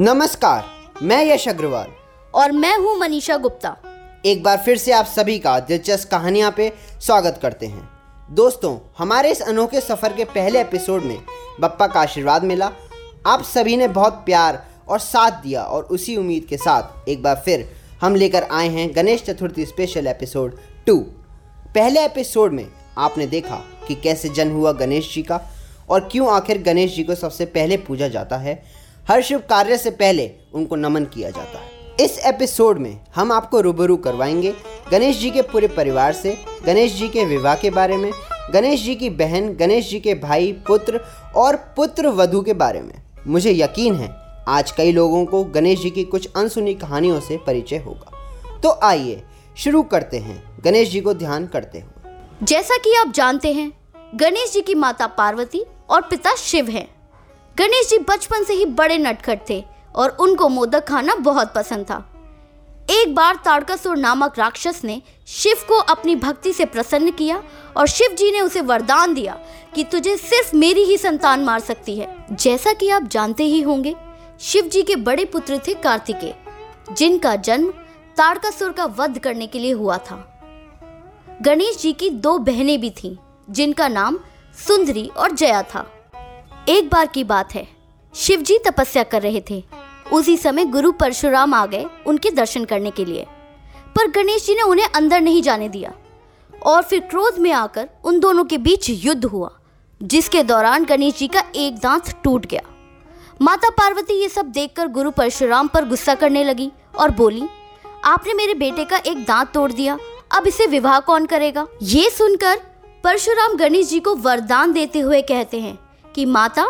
नमस्कार मैं यश अग्रवाल। और मैं हूँ मनीषा गुप्ता। एक बार फिर से आप सभी का दिलचस्प कहानियाँ पे स्वागत करते हैं। दोस्तों हमारे इस अनोखे सफ़र के पहले एपिसोड में बप्पा का आशीर्वाद मिला। आप सभी ने बहुत प्यार और साथ दिया और उसी उम्मीद के साथ एक बार फिर हम लेकर आए हैं Ganesh Chaturthi special episode two पहले एपिसोड में आपने देखा कि कैसे जन्म हुआ गणेश जी का और क्यों आखिर गणेश जी को सबसे पहले पूजा जाता है हर शुभ कार्य से पहले उनको नमन किया जाता है। इस एपिसोड में हम आपको रूबरू करवाएँगे गणेश जी के पूरे परिवार से, गणेश जी के विवाह के बारे में, गणेश जी की बहन, गणेश जी के भाई, पुत्र और पुत्र वधु के बारे में। मुझे यकीन है, आज कई लोगों को गणेश जी की कुछ अनसुनी कहानियों से परिचय होगा। तो आइए, शुरू करते हैं। गणेश जी को ध्यान करते हुए। जैसा कि आप जानते हैं, गणेश जी की माता पार्वती और पिता शिव हैं। गणेश जी बचपन से ही बड़े नटखट थे और उनको मोदक खाना बहुत पसंद था। एक बार ताड़कासुर नामक राक्षस ने शिव को अपनी भक्ति से प्रसन्न किया और शिव जी ने उसे वरदान दिया कि तुझे सिर्फ़ मेरी ही संतान मार सकती है। जैसा कि आप जानते ही होंगे, शिव जी के बड़े पुत्र थे कार्तिकेय, जिनका जन्म ताड़कासुर का वध करने के लिए हुआ था। गणेश जी की दो बहनें भी थीं, जिनका नाम सुंदरी और जया था। एक बार की बात है। शिव जी तपस्या कर रहे थे। उसी समय गुरु परशुराम आ गए उनके दर्शन करने के लिए। पर गणेश जी ने उन्हें अंदर नहीं जाने दिया। और फिर क्रोध में आकर उन दोनों के बीच युद्ध हुआ, जिसके दौरान गणेश जी का एक दांत टूट गया। माता पार्वती ये सब देखकर गुरु परशुराम पर गुस्सा करने लगी और बोली, आपने मेरे बेटे का एक दांत तोड़ दिया, अब इसे विवाह कौन करेगा? ये सुनकर परशुराम गणेश जी को वरदान देते हुए कहते हैं कि माता,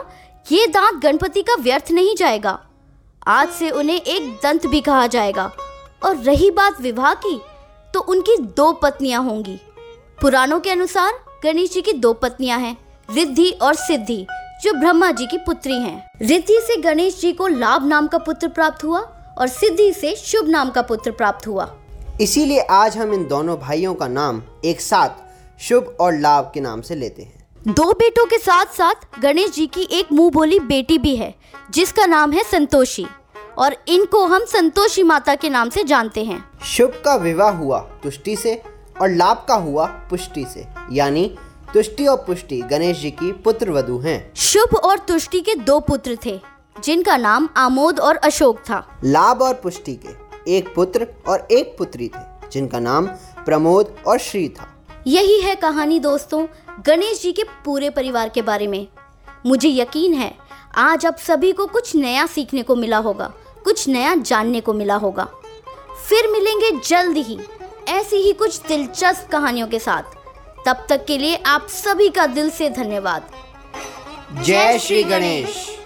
ये दांत गणपति का व्यर्थ नहीं जाएगा। आज से उन्हें एक दंत भी कहा जाएगा। और रही बात विवाह की तो उनकी दो पत्नियाँ होंगी। पुराणों के अनुसार गणेश जी की दो पत्नियाँ हैं, रिद्धि और सिद्धि, जो ब्रह्मा जी की पुत्री हैं। रिद्धि से गणेश जी को लाभ नाम का पुत्र प्राप्त हुआ और सिद्धि से शुभ नाम का पुत्र प्राप्त हुआ। इसीलिए आज हम इन दोनों भाइयों का नाम एक साथ शुभ और लाभ के नाम से लेते हैं। दो बेटों के साथ साथ गणेश जी की एक मुँह बोली बेटी भी है जिसका नाम है संतोषी। और इनको हम संतोषी माता के नाम से जानते हैं। शुभ का विवाह हुआ तुष्टि से और लाभ का हुआ पुष्टि से। यानी तुष्टि और पुष्टि गणेश जी की पुत्र वधु हैं। शुभ और तुष्टि के दो पुत्र थे जिनका नाम आमोद और अशोक था। लाभ और पुष्टि के एक पुत्र और एक पुत्री थे जिनका नाम प्रमोद और श्री था। यही है कहानी दोस्तों। गणेश जी के पूरे परिवार के बारे में। मुझे यकीन है, आज आप सभी को कुछ नया सीखने को मिला होगा, कुछ नया जानने को मिला होगा। फिर मिलेंगे जल्द ही, ऐसी ही कुछ दिलचस्प कहानियों के साथ। तब तक के लिए आप सभी का दिल से धन्यवाद। जय श्री गणेश।